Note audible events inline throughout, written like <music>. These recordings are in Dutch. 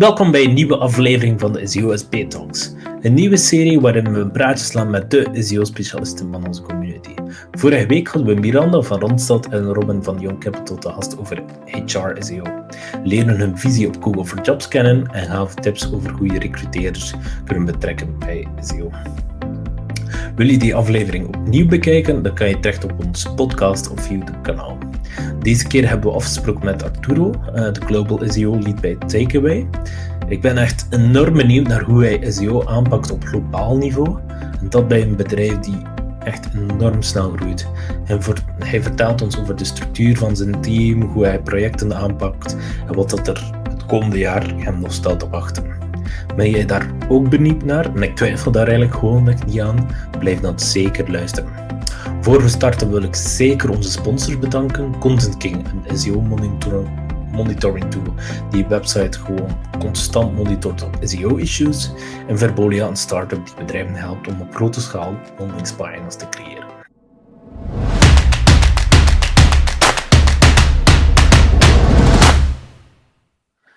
Welkom bij een nieuwe aflevering van de SEO SP Talks. Een nieuwe serie waarin we een praatje slaan met de SEO-specialisten van onze community. Vorige week hadden we Miranda van Rondstad en Robin van Young Capital te gast over HR SEO. Leren hun visie op Google for Jobs kennen en gaven tips over hoe je recruteerders kunnen betrekken bij SEO. Wil je die aflevering opnieuw bekijken, dan kan je terecht op ons podcast of YouTube-kanaal. Deze keer hebben we afgesproken met Arturo, eh, de Global SEO Lead bij Takeaway. Ik ben echt enorm benieuwd naar hoe hij SEO aanpakt op globaal niveau. En dat bij een bedrijf die echt enorm snel groeit. En hij vertelt ons over de structuur van zijn team, hoe hij projecten aanpakt en wat dat er het komende jaar hem nog staat te wachten. Ben jij daar ook benieuwd naar? En ik twijfel daar eigenlijk gewoon niet aan. Blijf dan zeker luisteren. Voor we starten wil ik zeker onze sponsors bedanken. Content King, een SEO monitoring tool die website gewoon constant monitort op SEO-issues. En Verbolia, een start-up die bedrijven helpt om op grote schaal landingspagina's te creëren.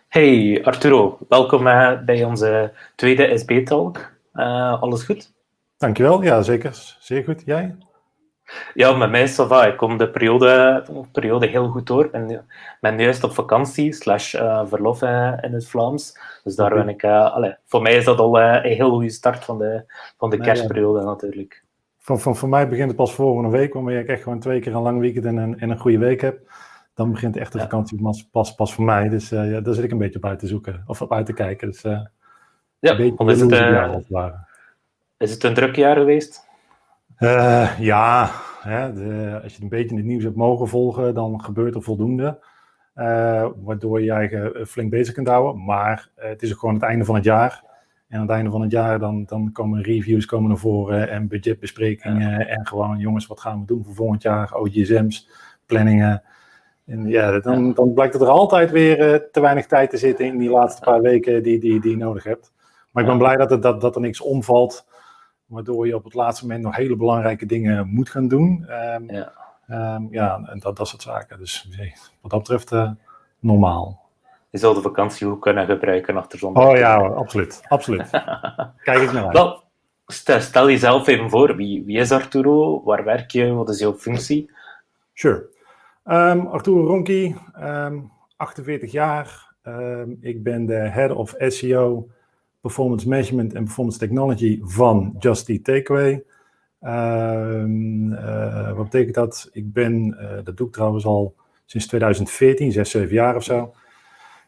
Hey Arturo, welkom eh, bij onze tweede SB-talk. Uh, alles goed? Dankjewel, ja zeker. Zeer goed. Jij? Ja, met mij is het Ik kom de periode, periode heel goed door. Ik ben juist op vakantie, slash uh, verlof uh, in het Vlaams. Dus daar ben ik... Uh, allez, voor mij is dat al een heel goede start van de, van de kerstperiode natuurlijk. Voor, voor, voor mij begint het pas volgende week, wanneer ik echt gewoon twee keer een lang weekend en een, en een goede week heb. Dan begint echt de vakantie pas, pas, pas voor mij. Dus ja, daar zit ik een beetje op uit te zoeken. Of op uit te kijken. Dus, ja, een is het, is het een druk jaar geweest? Uh, ja, hè, de, als je een beetje het nieuws hebt mogen volgen, dan gebeurt er voldoende. Uh, waardoor je eigen flink bezig kunt houden. Maar uh, het is ook gewoon het einde van het jaar. En aan het einde van het jaar dan, dan komen reviews komen naar voren en budgetbesprekingen. En gewoon, jongens, wat gaan we doen voor volgend jaar? OGSM's, planningen. En ja, dan, dan blijkt er altijd weer te weinig tijd te zitten in die laatste paar weken die, die, die je nodig hebt. Maar ik ben blij dat, het, dat, dat er niks omvalt waardoor je op het laatste moment nog hele belangrijke dingen moet gaan doen. Um, ja. Um, ja, en dat, dat soort zaken. Dus wat dat betreft uh, normaal. Je zal de vakantie ook kunnen gebruiken achter zondag. Oh ja, absoluut. absoluut. <laughs> Kijk ik naar uit. Wel, stel jezelf even voor. Wie, wie is Arturo? Waar werk je? Wat is jouw functie? Sure. Um, Arturo Ronki, 48 jaar. ik ben de head of SEO performance management en performance technology van Just Eat Takeaway. Ehm, eh, wat betekent dat? Ik ben, uh, dat doe ik trouwens al sinds 2014, 6, 7 jaar of zo.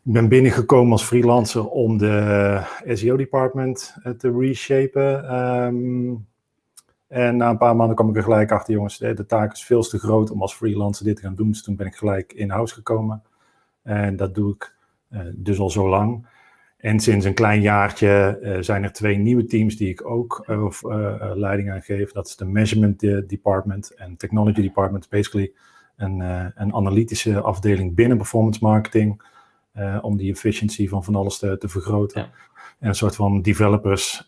Ik ben binnengekomen als freelancer om de SEO-department uh, te reshapen. Um, en na een paar maanden kwam ik er gelijk achter, jongens, de, de, taak is veel te groot om als freelancer dit te gaan doen. Dus toen ben ik gelijk in-house gekomen. En dat doe ik dus al zo lang. En sinds een klein jaartje uh, zijn er twee nieuwe teams die ik ook uh, leiding aan geef. Dat is de Measurement Department en Technology Department. Basically een, een analytische afdeling binnen performance marketing. om die efficiëntie van van alles te, te vergroten. En een soort van developers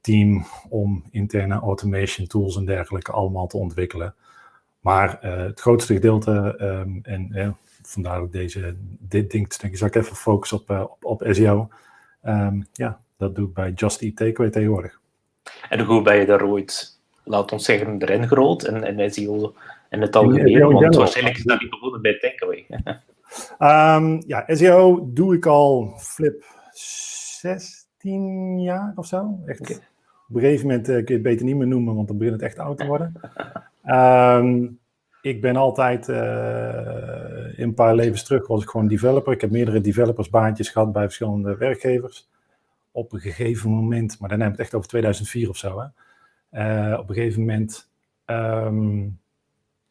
team om interne automation tools en dergelijke allemaal te ontwikkelen. Maar het grootste gedeelte, um, en vandaar ook deze, dit ding, denk ik, zal ik even focussen op, uh, op, op SEO. Um, ja, dat doe ik bij Just Eat Takeaway tegenwoordig. En hoe ben je daar ooit, laat ons zeggen, erin gerold en, en SEO in het algemeen? Want waarschijnlijk is dat niet gewoon bij Takeaway. um, <laughs> ja, SEO doe ik al flip 16 jaar of zo. Echt. Okay. Op een gegeven moment uh, kun je het beter niet meer noemen, want dan begint het echt oud te worden. um, ik ben altijd uh, in een paar levens terug was ik gewoon developer. Ik heb meerdere developersbaantjes gehad bij verschillende werkgevers. Op een gegeven moment, maar dan heb ik het echt over 2004 of zo. Hè. Uh, op een gegeven moment um,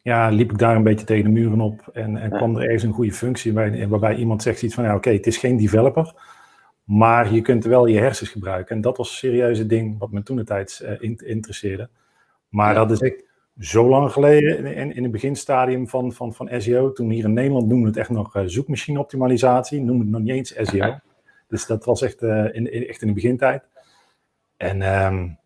ja, liep ik daar een beetje tegen de muren op. En, en kwam er ergens een goede functie bij, waarbij iemand zegt iets van: ja, oké, het is geen developer. Maar je kunt wel je hersens gebruiken. En dat was een serieuze ding wat me toen de tijd uh, interesseerde. Maar ja. dat is echt zo lang geleden, in, in het beginstadium van, van, van SEO, toen hier in Nederland noemden het echt nog uh, zoekmachine-optimalisatie, noemden het nog niet eens SEO. Dus dat was echt, uh, in, in, echt in de begintijd. En um,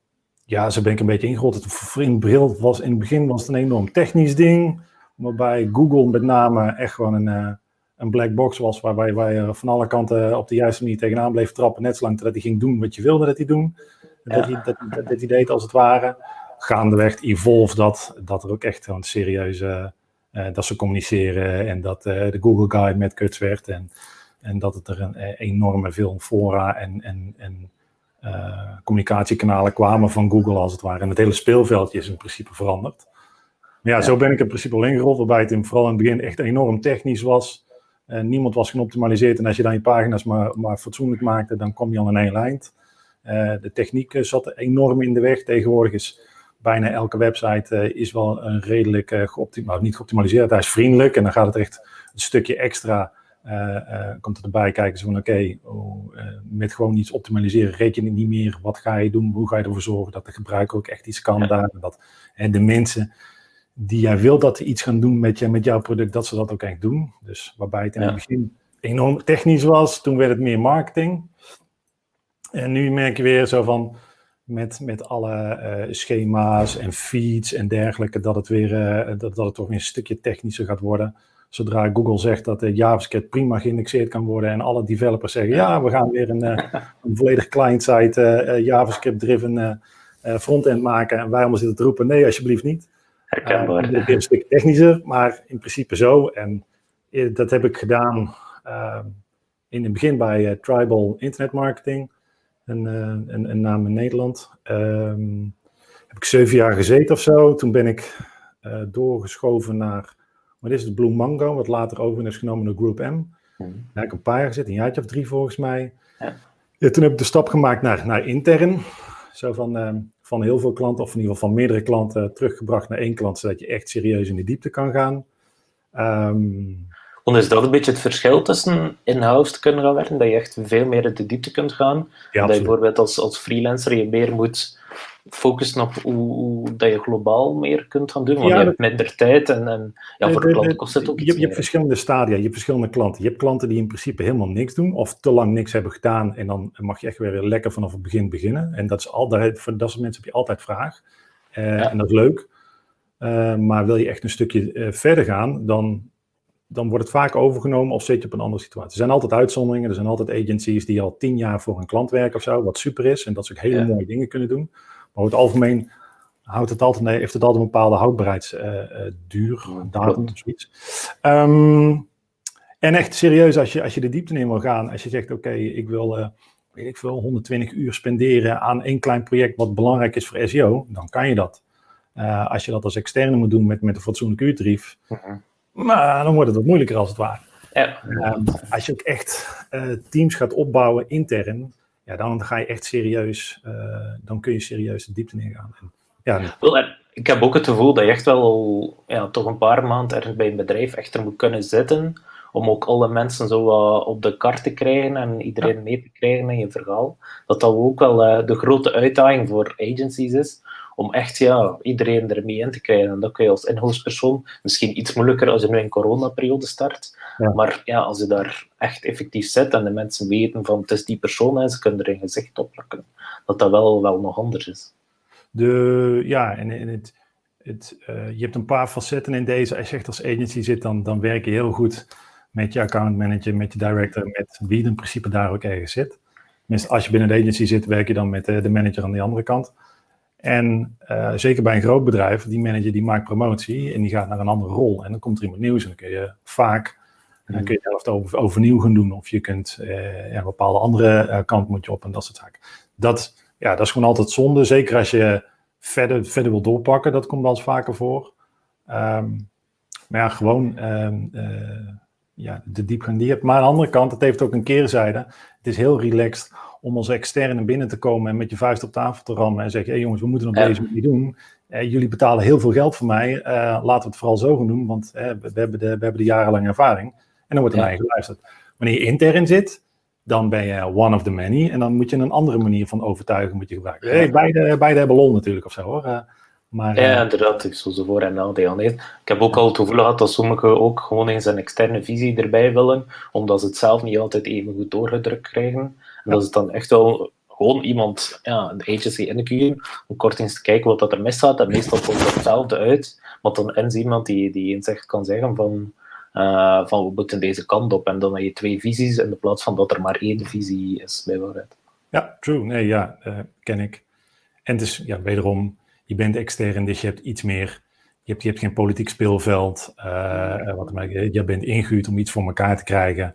ja, zo ben ik een beetje ingerold. Het in, bril was, in het begin was het een enorm technisch ding, waarbij Google met name echt gewoon een, uh, een black box was waarbij je van alle kanten op de juiste manier tegenaan bleef trappen, net zolang dat hij ging doen wat je wilde dat hij doen. Dat, hij, dat, dat, hij deed als het ware. Gaandeweg evolve dat, dat er ook echt een serieuze, uh, dat ze communiceren en dat uh, de Google Guide met kuts werd en, en dat het er een, enorme veel fora en, en, en uh, communicatiekanalen kwamen van Google als het ware. En het hele speelveldje is in principe veranderd. Maar ja, zo ben ik in principe al ingerold, waarbij het in, vooral in het begin echt enorm technisch was. Uh, niemand was geoptimaliseerd en als je dan je pagina's maar, maar fatsoenlijk maakte, dan kom je al in één lijn. De techniek zat enorm in de weg. Tegenwoordig is bijna elke website is wel een redelijk geoptimaliseerd, nou, niet geoptimaliseerd, hij is vriendelijk en dan gaat het echt een stukje extra uh, komt erbij kijken van oké, oh, eh, met gewoon iets optimaliseren reken je niet meer. Wat ga je doen? Hoe ga je ervoor zorgen dat de gebruiker ook echt iets kan ja. daar? Dat, en de mensen die jij wil dat ze iets gaan doen met, je, met jouw product, dat ze dat ook echt doen. Dus waarbij het in het begin enorm technisch was, toen werd het meer marketing. En nu merk je weer zo van met, met alle uh, schema's en feeds en dergelijke, dat het weer dat, dat het toch weer een stukje technischer gaat worden zodra Google zegt dat de JavaScript prima geïndexeerd kan worden en alle developers zeggen, ja, we gaan weer een, uh, <laughs> een volledig client-side JavaScript-driven frontend maken. En waarom zit het te roepen? Nee, alsjeblieft niet. Herkenbaar. Uh, een stuk technischer, maar in principe zo. En dat heb ik gedaan in het begin bij Tribal Internet Marketing, een, een, een naam in Nederland. Um, heb ik zeven jaar gezeten of zo. Toen ben ik doorgeschoven naar dit is het Blue Mango, wat later over is genomen door Group M. Hmm. Daar heb ik een paar jaar gezeten, een jaartje of drie volgens mij. Ja. Ja, toen heb ik de stap gemaakt naar, naar intern. Zo van, uh, van heel veel klanten, of in ieder geval van meerdere klanten, teruggebracht naar één klant, zodat je echt serieus in de diepte kan gaan. Um, Want is dat een beetje het verschil tussen in-house te kunnen gaan werken, dat je echt veel meer in de diepte kunt gaan? Ja, dat je bijvoorbeeld als, als freelancer je meer moet focussen op hoe, hoe, dat je globaal meer kunt gaan doen, want ja, je hebt minder tijd en, en ja, voor de, klanten kost het ook je, Je hebt verschillende stadia, je hebt verschillende klanten. Je hebt klanten die in principe helemaal niks doen of te lang niks hebben gedaan en dan mag je echt weer lekker vanaf het begin beginnen. En dat is altijd, voor dat soort mensen heb je altijd vraag uh, ja. en dat is leuk. Uh, maar wil je echt een stukje uh, verder gaan, dan, dan wordt het vaak overgenomen of zit je op een andere situatie. Er zijn altijd uitzonderingen, er zijn altijd agencies die al tien jaar voor een klant werken of zo, wat super is en dat ze ook hele ja. mooie dingen kunnen doen. Maar over het algemeen houdt het altijd, nee, heeft het altijd een bepaalde houdbaarheidsduur, uh, datum of zoiets. Um, en echt serieus, als je, als je de diepte in wil gaan, als je zegt, oké, okay, ik wil, uh, weet ik veel, 120 uur spenderen aan één klein project wat belangrijk is voor SEO, dan kan je dat. Uh, als je dat als externe moet doen met, met een fatsoenlijke uurtarief, uh -huh. Maar dan wordt het wat moeilijker als het ware. Ja. Um, als je ook echt teams gaat opbouwen intern, ja, dan ga je echt serieus, uh, dan kun je serieus de diepte ingaan. En, ja, ik heb ook het gevoel dat je echt wel ja, toch een paar maanden er bij een bedrijf echt er moet kunnen zitten, om ook alle mensen zo uh, op de kar te krijgen en iedereen ja. mee te krijgen in je verhaal. Dat dat ook wel uh, de grote uitdaging voor agencies is, om echt ja, iedereen ermee in te krijgen. En dat kun je als in-house persoon misschien iets moeilijker als je nu in coronaperiode start. Ja. Maar ja, als je daar echt effectief zit en de mensen weten van het is die persoon en ze kunnen er een gezicht op plakken, dat dat wel, wel nog anders is. De, ja, en, en het, het, uh, je hebt een paar facetten in deze. Als je echt als agency zit, dan, dan werk je heel goed met je account manager, met je director, met wie in principe daar ook ergens zit. Tenminste, als je binnen de agency zit, werk je dan met de manager aan de andere kant. En uh, zeker bij een groot bedrijf, die manager die maakt promotie en die gaat naar een andere rol. En dan komt er iemand nieuws en dan kun je vaak, dan kun je het over, overnieuw gaan doen. Of je kunt uh, ja, een bepaalde andere uh, kant moet je op en dat soort zaken. Dat, ja, dat is gewoon altijd zonde. Zeker als je verder, verder wil doorpakken, dat komt wel eens vaker voor. Um, maar ja, gewoon um, ja, de diepgang die je hebt. Maar aan de andere kant, het heeft ook een keerzijde. Het is heel relaxed om als externe binnen te komen en met je vuist op tafel te rammen en zeggen, hé hey jongens, we moeten op ja. deze manier doen. Uh, jullie betalen heel veel geld voor mij, uh, laten we het vooral zo gaan doen, want uh, we, hebben de, we hebben de jarenlange ervaring. En dan wordt er naar je geluisterd. Wanneer je intern zit, dan ben je one of the many en dan moet je een andere manier van overtuigen moet je gebruiken. Hey, beide, beide hebben lol natuurlijk of zo hoor. Maar, ja, inderdaad, ik zou ze voor en nadeel Ik heb ook al het gevoel gehad dat sommigen ook gewoon eens een externe visie erbij willen, omdat ze het zelf niet altijd even goed doorgedrukt krijgen. En dat is dan echt wel gewoon iemand, ja, de agency inkuren, om kort eens te kijken wat dat er misgaat. En meestal komt hetzelfde uit, maar dan eens iemand die, die eens echt kan zeggen van uh, van we moeten deze kant op. En dan heb je twee visies in de plaats van dat er maar één visie is, bijvoorbeeld. Ja, true. Nee, ja, uh, ken ik. En is ja, wederom, je bent extern, dus je hebt iets meer. Je hebt, je hebt geen politiek speelveld. Uh, wat, je bent ingehuurd om iets voor elkaar te krijgen.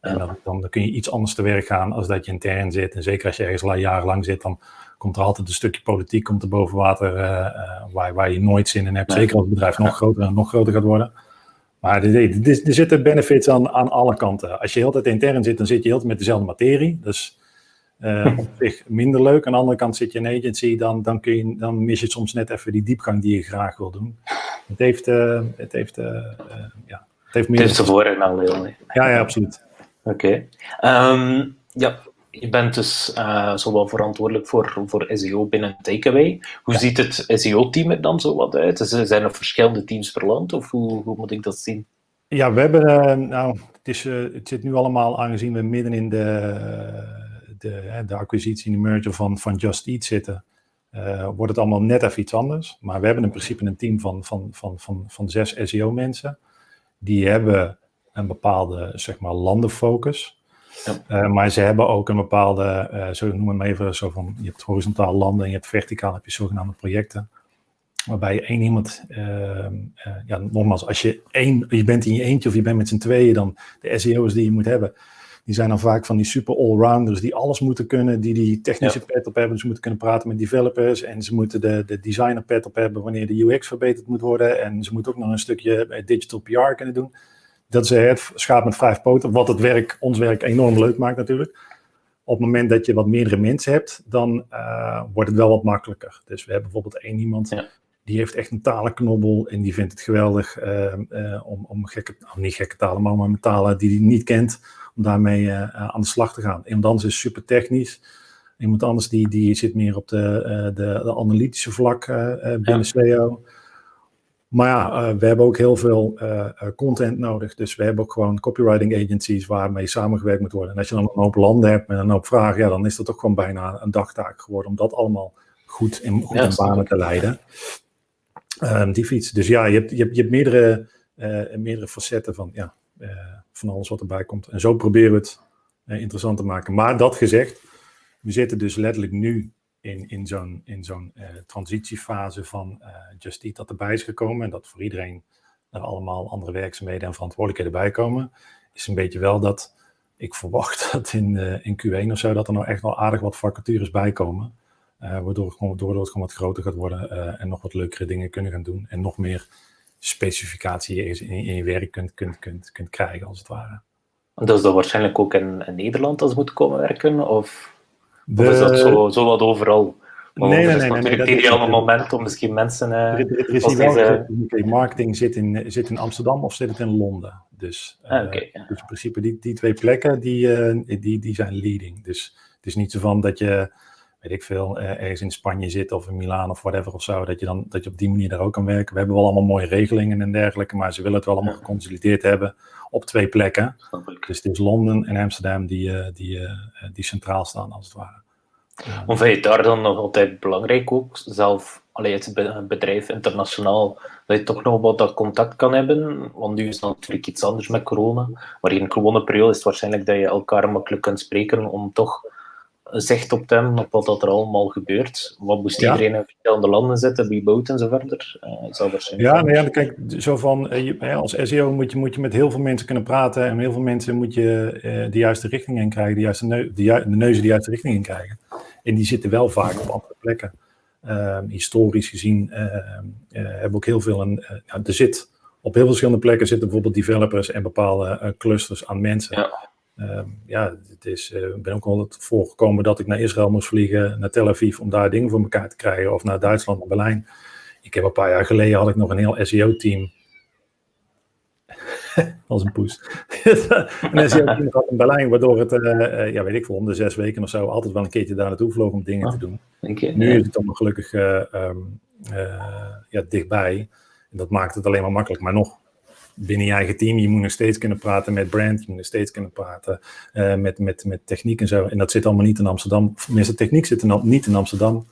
En dan, dan, kun je iets anders te werk gaan als dat je intern zit. En zeker als je ergens jarenlang zit, dan komt er altijd een stukje politiek komt er boven water uh, waar, waar je nooit zin in hebt. Zeker als het bedrijf nog groter en nog groter gaat worden. Maar er, zitten benefits aan, aan alle kanten. Als je heel tijd intern zit, dan zit je heel tijd met dezelfde materie. Dus uh, <laughs> op zich minder leuk. Aan de andere kant zit je in agency, dan, dan, kun je, dan mis je soms net even die diepgang die je graag wil doen. Het heeft, het heeft, ja, het heeft meer... Het heeft zijn voor- en. Ja, ja, absoluut. Oké. Okay. Um, ja, je bent dus uh, zowel verantwoordelijk voor, voor SEO binnen Takeaway. Hoe ja. ziet het SEO-team er dan zo wat uit? Zijn er verschillende teams per land of hoe, hoe moet ik dat zien? Ja, we hebben, uh, nou, het, is, uh, het zit nu allemaal, aangezien we midden in de, de, de acquisitie en de merger van, van Just Eat zitten, wordt het allemaal net even iets anders. Maar we hebben in principe een team van, van, van, van, van zes SEO-mensen. Die hebben een bepaalde, zeg maar, landenfocus. Ja. Uh, maar ze hebben ook een bepaalde, uh, zo noem het maar even, zo van, je hebt horizontaal landen en je hebt verticaal, heb je zogenaamde projecten. Waarbij je één iemand, uh, ja, nogmaals, als je één, je bent in je eentje of je bent met z'n tweeën, dan de SEO's die je moet hebben, die zijn dan vaak van die super allrounders die alles moeten kunnen, die die technische ja. pet op hebben. Ze moeten kunnen praten met developers en ze moeten de, de designer pet op hebben wanneer de UX verbeterd moet worden. En ze moeten ook nog een stukje digital PR kunnen doen dat is het schaap met vijf poten, wat het werk, ons werk enorm leuk maakt natuurlijk. Op het moment dat je wat meerdere mensen hebt, dan uh, wordt het wel wat makkelijker. Dus we hebben bijvoorbeeld één iemand, ja. die heeft echt een talenknobbel en die vindt het geweldig uh, uh, om, om gekke, niet gekke talen, maar om talen die hij niet kent, om daarmee aan de slag te gaan. Iemand anders is super technisch. Iemand anders die, die zit meer op de, de, de analytische vlak binnen ja. Maar ja, uh, we hebben ook heel veel uh, content nodig. Dus we hebben ook gewoon copywriting agencies waarmee samengewerkt moet worden. En als je dan een hoop landen hebt met een hoop vragen, ja, dan is dat toch gewoon bijna een dagtaak geworden om dat allemaal goed in, goed in banen te leiden. Um, die fiets. Dus ja, je hebt, je hebt, je hebt meerdere, uh, meerdere facetten van, ja, van alles wat erbij komt. En zo proberen we het interessant te maken. Maar dat gezegd, we zitten dus letterlijk nu in, in zo'n uh, transitiefase van uh, Just Eat dat erbij is gekomen en dat voor iedereen er allemaal andere werkzaamheden en verantwoordelijkheden bij komen, is een beetje wel dat ik verwacht <laughs> dat in, uh, in Q1 of zo dat er nou echt wel aardig wat vacatures bij komen. waardoor, het het gewoon wat groter gaat worden en nog wat leukere dingen kunnen gaan doen. En nog meer specificatie in, in je werk kunt, kunt, kunt, kunt krijgen, als het ware. Dat is dan waarschijnlijk ook in, in Nederland als moet komen werken? Of? De... Of is dat zo, zo wat overal? Maar nee, nee, nee. nee, nee, het ideale moment om misschien mensen... Uh, er, er is hier wel deze... marketing zit in, zit in Amsterdam of zit het in Londen. Dus, ah, okay, ja. dus in principe die, die twee plekken, die, uh, die, die zijn leading. Dus het is niet zo van dat je, weet ik veel, ergens in Spanje zit of in Milaan of whatever of zo, dat je, dan, dat je op die manier daar ook kan werken. We hebben wel allemaal mooie regelingen en dergelijke, maar ze willen het wel allemaal geconsolideerd hebben op twee plekken. Dus het is Londen en Amsterdam die, die, die centraal staan, als het ware. Of vind je het daar dan nog altijd belangrijk ook, zelf allee, het bedrijf internationaal, dat je toch nog wat dat contact kan hebben? Want nu is het natuurlijk iets anders met corona. Maar in een gewone periode is het waarschijnlijk dat je elkaar makkelijk kunt spreken om toch zicht op hebben op wat dat er allemaal gebeurt. Wat moest ja. iedereen in verschillende landen zitten, wie bouwt en zo verder? Uh, zou ja, nou ja, kijk, zo van, uh, als SEO moet je, moet je met heel veel mensen kunnen praten en met heel veel mensen moet je uh, de juiste richting in krijgen, de, juiste neu de, ju de neuzen de juiste richting in krijgen. En die zitten wel vaak op andere plekken. Um, historisch gezien uh, hebben we ook heel veel een. Uh, er zit op heel veel verschillende plekken zitten bijvoorbeeld developers en bepaalde uh, clusters aan mensen. Ja, ja het is, ik ben ook al voorgekomen dat ik naar Israël moest vliegen, naar Tel Aviv, om daar dingen voor elkaar te krijgen, of naar Duitsland, naar Berlijn. Ik heb een paar jaar geleden had ik nog een heel SEO-team als <laughs> een poes. <laughs> en SEO team gehad in Berlijn, waardoor het, uh, ja weet ik veel, om de zes weken of zo altijd wel een keertje daar naartoe vloog om dingen oh, te doen. je, nu is het allemaal gelukkig uh, um, uh, ja, dichtbij. En dat maakt het alleen maar makkelijk. Maar nog, binnen je eigen team, je moet nog steeds kunnen praten met brand, je moet nog steeds kunnen praten met, met, met techniek en zo. En dat zit allemaal niet in Amsterdam. Tenminste, techniek zit in, niet in Amsterdam.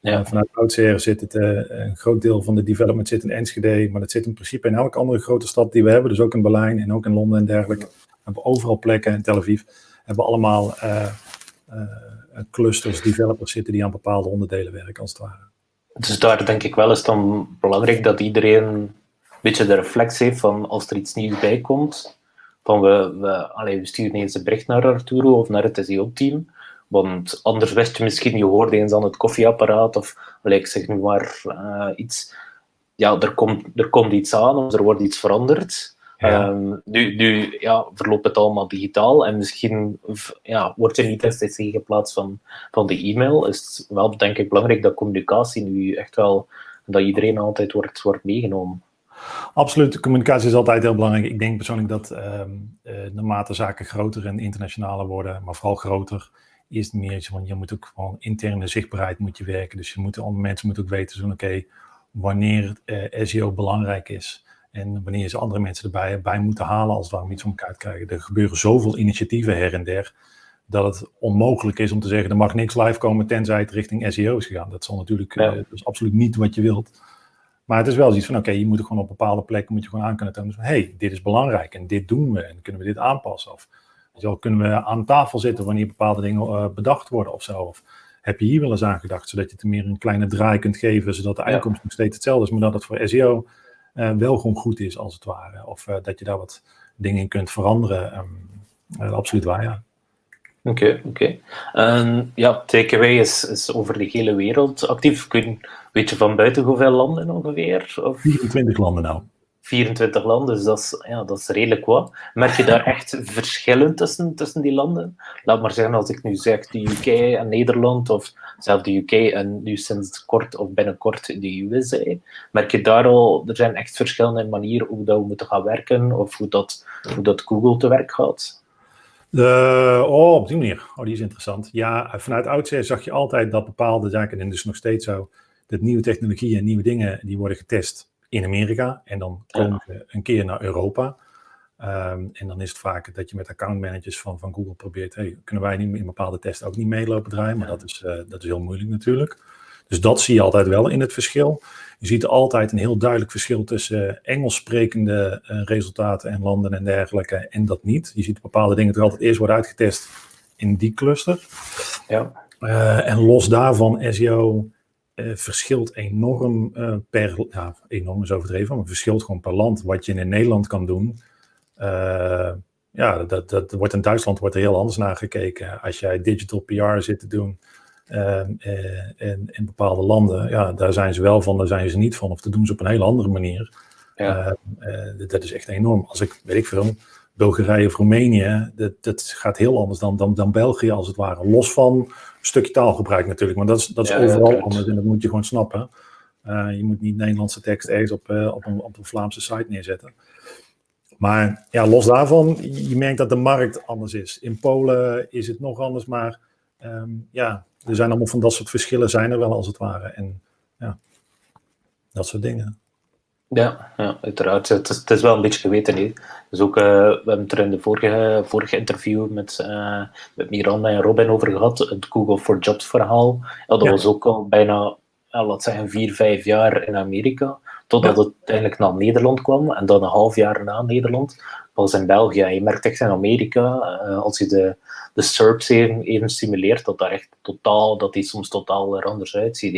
Ja. vanuit oudsher zit het, een groot deel van de development zit in Enschede, maar dat zit in principe in elke andere grote stad die we hebben. Dus ook in Berlijn en ook in Londen en dergelijke. We hebben overal plekken in Tel Aviv. Hebben allemaal clusters, developers zitten die aan bepaalde onderdelen werken, als het ware. Dus daar denk ik wel is dan belangrijk dat iedereen een beetje de reflex heeft van als er iets nieuws bij komt, van we, we, allez, we sturen eens een bericht naar Arturo of naar het SEO-team. Want anders wist je misschien, je hoorde eens aan het koffieapparaat of allez, ik zeg nu maar uh, iets. Ja, er komt, er komt iets aan of er wordt iets veranderd. Ehm, nu, nu ja, verloopt het allemaal digitaal en misschien ja, wordt er niet steeds geplaatst van, van de e-mail. Is het wel denk ik belangrijk dat communicatie nu echt wel, dat iedereen altijd wordt, wordt meegenomen. Absoluut, communicatie is altijd heel belangrijk. Ik denk persoonlijk dat um, uh, naarmate zaken groter en internationaler worden, maar vooral groter, is het meer want je moet ook gewoon interne zichtbaarheid moet je werken. Dus je moet, mensen moeten ook weten, zo, oké, wanneer uh, SEO belangrijk is. En wanneer ze andere mensen erbij bij moeten halen als we iets om elkaar krijgen. Er gebeuren zoveel initiatieven her en der. Dat het onmogelijk is om te zeggen, er mag niks live komen tenzij het richting SEO is gegaan. Dat zal natuurlijk, ja. uh, dat is absoluut niet wat je wilt. Maar het is wel zoiets van, oké, je moet er gewoon op bepaalde plekken moet je gewoon aan kunnen tonen. Van, hey, dit is belangrijk en dit doen we en kunnen we dit aanpassen? Of zo, kunnen we aan tafel zitten wanneer bepaalde dingen uh, bedacht worden of zo? Of heb je hier wel eens aan gedacht, zodat je het meer een kleine draai kunt geven, zodat de eindkomst ja. nog steeds hetzelfde is, maar dat het voor SEO uh, wel gewoon goed is, als het ware. Of uh, dat je daar wat dingen in kunt veranderen. Um, absoluut waar, ja. Oké, okay, oké. Ja, TKW is, is over de hele wereld actief. Kun, weet je van buiten hoeveel landen ongeveer? Of? 24 landen nou. 24 landen, dus dat is, ja, dat is redelijk wat. Merk je daar echt verschillen tussen, tussen die landen? Laat maar zeggen, als ik nu zeg de UK en Nederland, of zelfs de UK en nu sinds kort of binnenkort de USA, merk je daar al, er zijn echt verschillende manieren hoe dat we moeten gaan werken, of hoe dat, hoe dat Google te werk gaat? Oh, op die manier. Oh, die is interessant. Ja, vanuit oudsher zag je altijd dat bepaalde zaken, en dus nog steeds zo, dat nieuwe technologieën en nieuwe dingen, die worden getest in Amerika en dan komen ze een keer naar Europa. Um, en dan is het vaak dat je met accountmanagers van, van Google probeert, hey, kunnen wij niet in bepaalde testen ook niet meelopen draaien, maar dat, is, uh, dat is heel moeilijk natuurlijk. Dus dat zie je altijd wel in het verschil. Je ziet altijd een heel duidelijk verschil tussen uh, Engels sprekende uh, resultaten en landen en dergelijke en dat niet. Je ziet bepaalde dingen toch altijd eerst worden uitgetest in die cluster. Ja. en los daarvan SEO uh, verschilt enorm uh, per, ja, enorm is overdreven, maar verschilt gewoon per land. Wat je in Nederland kan doen, ja, dat, dat wordt in Duitsland wordt er heel anders naar gekeken. Als jij digital PR zit te doen in, in bepaalde landen, ja, daar zijn ze wel van, daar zijn ze niet van. Of dat doen ze op een hele andere manier. Ja. dat is echt enorm. Als ik, weet ik veel, Bulgarije of Roemenië, dat, dat gaat heel anders dan, dan, dan België als het ware. Los van stukje taalgebruik natuurlijk, maar dat is, dat is ja, overal dat anders en dat moet je gewoon snappen. Uh, je moet niet Nederlandse tekst ergens op, uh, op, een, op een Vlaamse site neerzetten. Maar ja, los daarvan, je merkt dat de markt anders is. In Polen is het nog anders, maar um, ja, er zijn allemaal van dat soort verschillen zijn er wel als het ware. En ja, dat soort dingen. Ja, ja uiteraard. Het is, het is wel een beetje geweten. Hè. Dus ook, uh, we hebben het er in de vorige, vorige interview met, uh, met Miranda en Robin over gehad, het Google for Jobs verhaal. Ja, dat ja. was ook al bijna, ja, laat zeggen, vier, vijf jaar in Amerika. Totdat ja. het uiteindelijk naar Nederland kwam. En dan een half jaar na Nederland was in België. Je merkt echt in Amerika, uh, als je de, de SERPs even, even simuleert, dat daar echt totaal, dat die soms totaal er anders uitziet.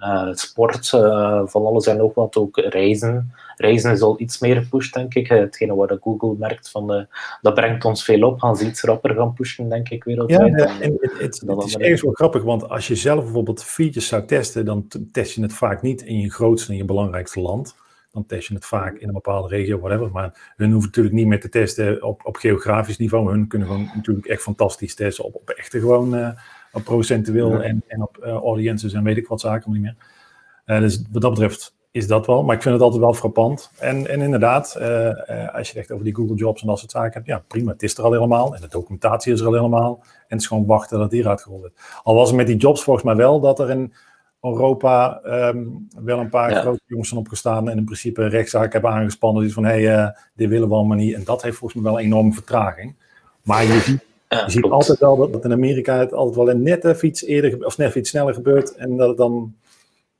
Uh, sport, uh, van alles en nog wat, ook reizen. Reizen is al iets meer gepusht, denk ik. Hetgene waar Google merkt van, de, dat brengt ons veel op, gaan ze iets rapper gaan pushen, denk ik, wereldwijd. Ja, en het, is ergens wel grappig, want als je zelf bijvoorbeeld features zou testen, dan test je het vaak niet in je grootste en je belangrijkste land dan test je het vaak in een bepaalde regio, whatever. Maar hun hoeven natuurlijk niet meer te testen op, op geografisch niveau. Hun kunnen gewoon natuurlijk echt fantastisch testen op, op echte gewoon uh, op procentueel ja. en, en op uh, audiences en weet ik wat zaken niet meer. Uh, dus wat dat betreft is dat wel. Maar ik vind het altijd wel frappant. En, en inderdaad, als je het echt over die Google Jobs en dat soort zaken hebt, ja prima, het is er al helemaal. En de documentatie is er al helemaal. En het is gewoon wachten dat die eruit gerold wordt. Al was het met die jobs volgens mij wel dat er een Europa um, wel een paar ja. grote jongens van opgestaan en in principe een rechtszaak hebben aangespannen. Dus van hé, hey, uh, dit willen we allemaal niet. En dat heeft volgens mij wel een enorme vertraging. Maar je ziet, je ziet altijd wel dat, dat, in Amerika het altijd wel net even iets eerder of net iets sneller gebeurt en dat het dan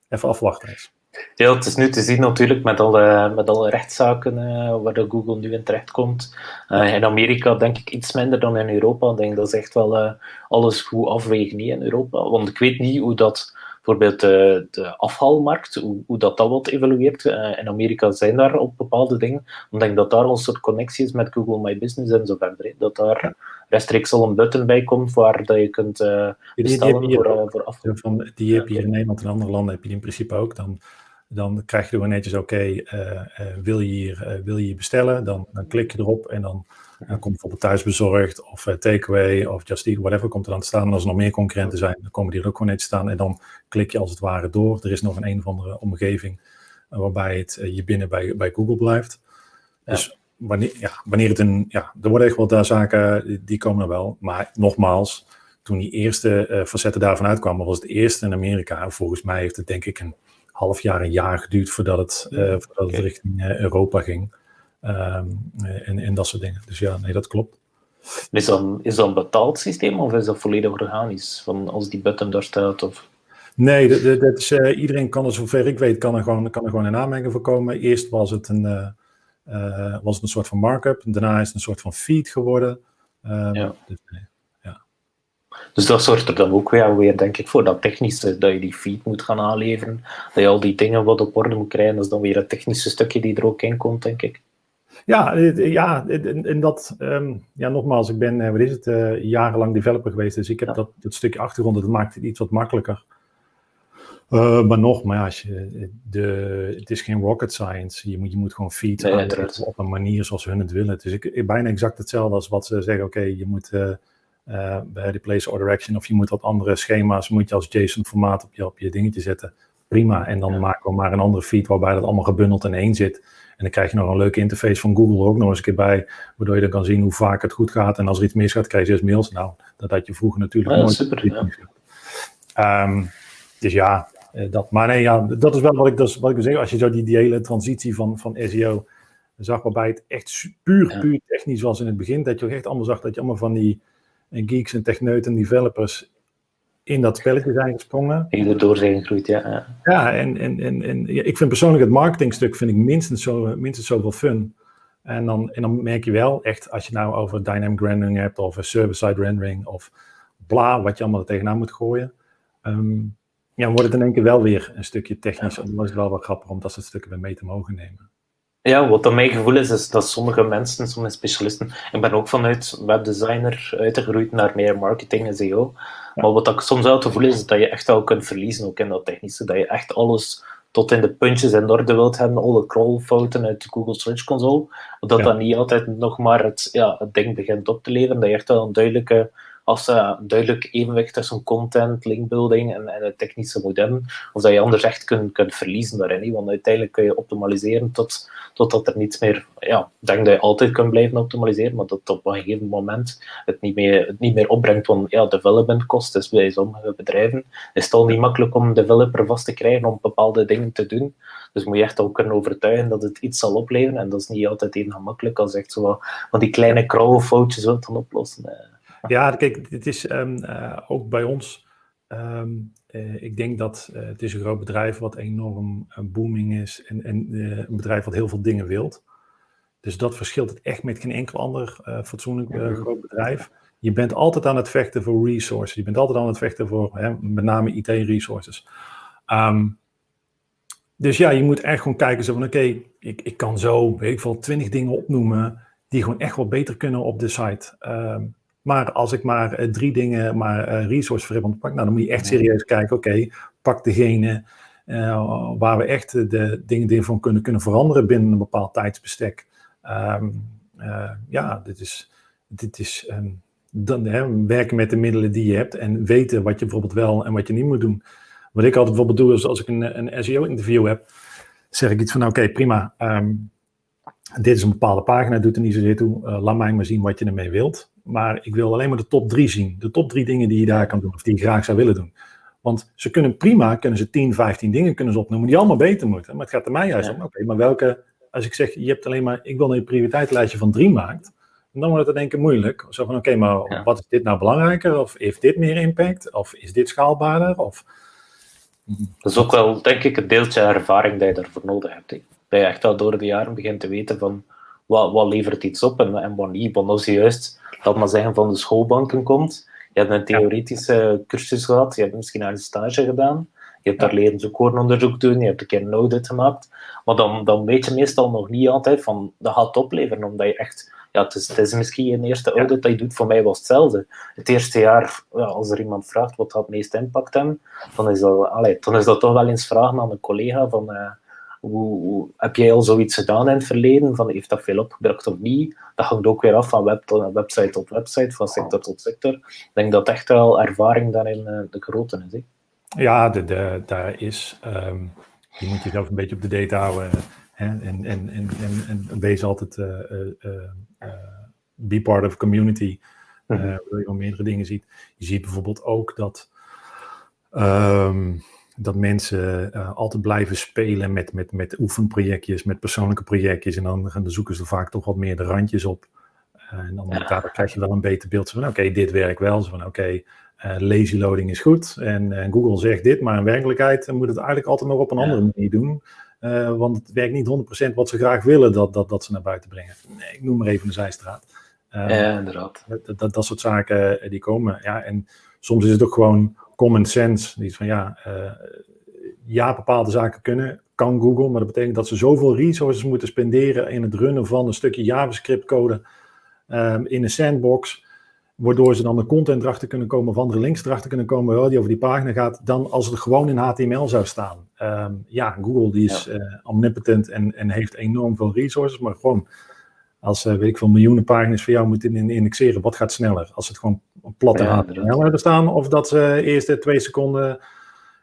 even afwachten is. Ja, het is nu te zien natuurlijk met alle, met alle rechtszaken uh, waar de Google nu in terecht komt. Uh, in Amerika denk ik iets minder dan in Europa. Ik denk dat is echt wel uh, alles goed afwegen in Europa. Want ik weet niet hoe dat bijvoorbeeld de, de afvalmarkt, hoe, hoe dat, dat wordt evolueert. in Amerika zijn daar op bepaalde dingen. Ik denk dat daar een soort connectie is met Google My Business en zo verder. Dat daar rechtstreeks al een button bij komt waar dat je kunt bestellen die, die voor, voor. Van, die heb je hier in Nederland en andere landen heb je die in principe ook. Dan dan krijg je gewoon netjes, oké, eh, eh, wil, je hier, uh, wil je hier bestellen? Dan, dan klik je erop en dan, dan komt bijvoorbeeld thuisbezorgd of takeaway of Just Eat, whatever, komt er dan te staan. En als er nog meer concurrenten zijn, dan komen die er ook gewoon netjes staan. En dan klik je als het ware door. Er is nog een een of andere omgeving waarbij het je binnen bij, bij Google blijft. Dus wanneer, ja, wanneer het een, ja, er worden echt wel daar zaken, die komen er wel. Maar nogmaals, toen die eerste facetten daarvan uitkwamen, was het eerste in Amerika. Volgens mij heeft het denk ik een half jaar, een jaar geduurd voordat het, uh, voordat het richting uh, Europa ging. Um, en, en dat soort dingen. Dus ja, nee, dat klopt. Is dat, is dat een betaald systeem of is dat volledig organisch? Van als die button daar staat? Of... Nee, dat, dat is, uh, iedereen kan er, zover ik weet, kan er gewoon, kan er gewoon een aanmerking voor komen. Eerst was het een, was het een soort van markup. Daarna is het een soort van feed geworden. Uh, ja. Dus, nee. Dus dat zorgt er dan ook weer, weer, denk ik, voor dat technische, dat je die feed moet gaan aanleveren, dat je al die dingen wat op orde moet krijgen. Dat is dan weer het technische stukje die er ook in komt, denk ik. Ja, ja en dat, um, ja, nogmaals, ik ben, eh, wat is het, uh, jarenlang developer geweest, dus ik heb dat, dat stukje achtergrond, dat maakt het iets wat makkelijker. Uh, maar nog, maar als je, de, het is geen rocket science. Je moet, je moet gewoon feed nee, op een manier zoals hun het willen. Dus ik, bijna exact hetzelfde als wat ze zeggen. Oké, je moet uh, bij de place order action. Of je moet wat andere schema's, moet je als JSON formaat op je, op je dingetje zetten. Prima. En dan maken we maar een andere feed waarbij dat allemaal gebundeld in één zit. En dan krijg je nog een leuke interface van Google ook nog eens een keer bij. Waardoor je dan kan zien hoe vaak het goed gaat. En als er iets misgaat, krijg je dus mails. Nou, dat had je vroeger natuurlijk ja, nooit. Super, ja. Um, dus ja, uh, dat. Maar nee, ja, dat is wel wat ik, dat is wat ik wil zeggen. Als je zo die, die hele transitie van, van SEO zag, waarbij het echt puur, puur technisch was in het begin. Dat je ook echt allemaal zag dat je allemaal van die en geeks en techneuten en developers in dat spelletje zijn gesprongen. In door zijn gegroeid, ja. Ja, en, en, en, en ja, ik vind persoonlijk het marketingstuk vind ik minstens, zo, minstens zoveel fun. En dan, en dan merk je wel echt, als je nou over dynamic rendering hebt, of server-side rendering, of bla, wat je allemaal er tegenaan moet gooien. Um, ja, wordt het in één keer wel weer een stukje technisch. Ja. Dan is het wel wat grappig om dat soort stukken weer mee te mogen nemen. Ja, wat dan mijn gevoel is, is dat sommige mensen, sommige specialisten, ik ben ook vanuit webdesigner uitgegroeid naar meer marketing en SEO, maar wat ik soms wel het gevoel is, dat je echt wel kunt verliezen, ook in dat technische, dat je echt alles tot in de puntjes in orde wilt hebben, alle crawlfouten uit de Google Search Console, dat ja. dat niet altijd nog maar het, ja, het ding begint op te leveren, dat je echt wel een duidelijke als uh, duidelijk evenwicht tussen content, linkbuilding en, en het technische moet hebben, of dat je anders echt kunt, kunt verliezen daarin. Want uiteindelijk kun je optimaliseren tot, totdat er niets meer... Ja, ik denk dat je altijd kunt blijven optimaliseren, maar dat op een gegeven moment het niet meer, het niet meer opbrengt. Want ja, development cost is bij sommige bedrijven is het al niet makkelijk om een developer vast te krijgen om bepaalde dingen te doen. Dus moet je echt ook kunnen overtuigen dat het iets zal opleveren. En dat is niet altijd even gemakkelijk als echt zo wat die kleine krauwenfoutjes wilt dan oplossen. Eh. <laughs> Ja, kijk, het is um, uh, ook bij ons. Um, uh, ik denk dat uh, het is een groot bedrijf wat enorm booming is en, en een bedrijf wat heel veel dingen wilt. Dus dat verschilt het echt met geen enkel ander fatsoenlijk groot bedrijf. Je bent altijd aan het vechten voor resources. Je bent altijd aan het vechten voor hè, met name IT-resources. Um, dus ja, je moet echt gewoon kijken zo van oké, okay, ik, ik kan zo, weet ik veel, twintig dingen opnoemen die gewoon echt wat beter kunnen op de site. Um, maar als ik maar uh, drie dingen, maar uh, resource verribbend pak, nou dan moet je echt serieus kijken, oké, okay, pak degene uh, waar we echt de dingen van kunnen, kunnen veranderen binnen een bepaald tijdsbestek. Um, ja, dit is, dit is um, dan, hè, werken met de middelen die je hebt en weten wat je bijvoorbeeld wel en wat je niet moet doen. Wat ik altijd bijvoorbeeld doe, is als ik een, een SEO-interview heb, zeg ik iets van, oké, okay, prima, um, dit is een bepaalde pagina, doet er niet zozeer toe, laat mij maar zien wat je ermee wilt. Maar ik wil alleen maar de top drie zien. De top drie dingen die je daar kan doen, of die je graag zou willen doen. Want ze kunnen prima, kunnen ze 10, 15 dingen kunnen ze opnoemen die allemaal beter moeten. Maar het gaat er mij juist om, oké, maar welke, als ik zeg, je hebt alleen maar, ik wil een prioriteitenlijstje van drie maakt. Dan wordt het in één keer moeilijk. Zo van, oké, maar Ja. wat is dit nou belangrijker? Of heeft dit meer impact? Of is dit schaalbaarder? Of... Dat is ook wel, denk ik, een deeltje ervaring dat je daarvoor nodig hebt. hè. Dat je echt al door de jaren begint te weten van wat, wat levert iets op? En, en wat niet. Want als je juist, laat maar zeggen, van de schoolbanken komt, je hebt een theoretische cursus gehad, je hebt misschien een stage gedaan, je hebt daar leren zoekwoordonderzoek doen, je hebt een keer een audit gemaakt, maar dan, dan weet je meestal nog niet altijd van dat gaat opleveren, omdat je echt, ja, het is, het is misschien een eerste audit dat je doet, voor mij was hetzelfde. Het eerste jaar, ja, als er iemand vraagt wat gaat het meest impact hebben, dan is dat, allee, dan is dat toch wel eens vragen aan een collega van eh, hoe, hoe- heb jij al zoiets gedaan in het verleden? Van, heeft dat veel opgebracht of niet? Dat hangt ook weer af van web tot, website tot website, van sector tot sector. Ik denk dat echt wel ervaring daarin eh, de grote is. hè. Ja, de, de, daar is. ehm, je moet jezelf een beetje op de data houden. Hè? En, en, en, en, en wees altijd. eh, eh, eh, eh, be part of community. eh, Mhm. Waardoor je wel meerdere dingen ziet. Je ziet bijvoorbeeld ook dat. ehm, dat mensen eh, altijd blijven spelen met, met, met oefenprojectjes, met persoonlijke projectjes. En dan, dan zoeken ze vaak toch wat meer de randjes op. Eh, en dan daardoor krijg je wel een beter beeld van, oké, dit werkt wel. Zo van, oké, eh, lazy loading is goed. En, Google zegt dit, maar in werkelijkheid moet het eigenlijk altijd nog op een andere manier doen. Want het werkt niet 100% wat ze graag willen dat, dat, dat ze naar buiten brengen. Nee, ik noem maar even een zijstraat. Ja, inderdaad. dat, dat, dat soort zaken die komen. Ja, en soms is het ook gewoon common sense. Die van ja, eh, ja, bepaalde zaken kunnen, kan Google, maar dat betekent dat ze zoveel resources moeten spenderen in het runnen van een stukje JavaScript code ehm, in een sandbox, waardoor ze dan de content erachter kunnen komen of andere links erachter kunnen komen die over die pagina gaat, dan als het gewoon in HTML zou staan. Ehm, ja, Google die is eh, omnipotent en, en heeft enorm veel resources, maar gewoon als, eh, weet ik veel, miljoenen pagina's voor jou moeten in- indexeren, wat gaat sneller? Als het gewoon platte Ja, hebben staan, of dat ze eerst de twee seconden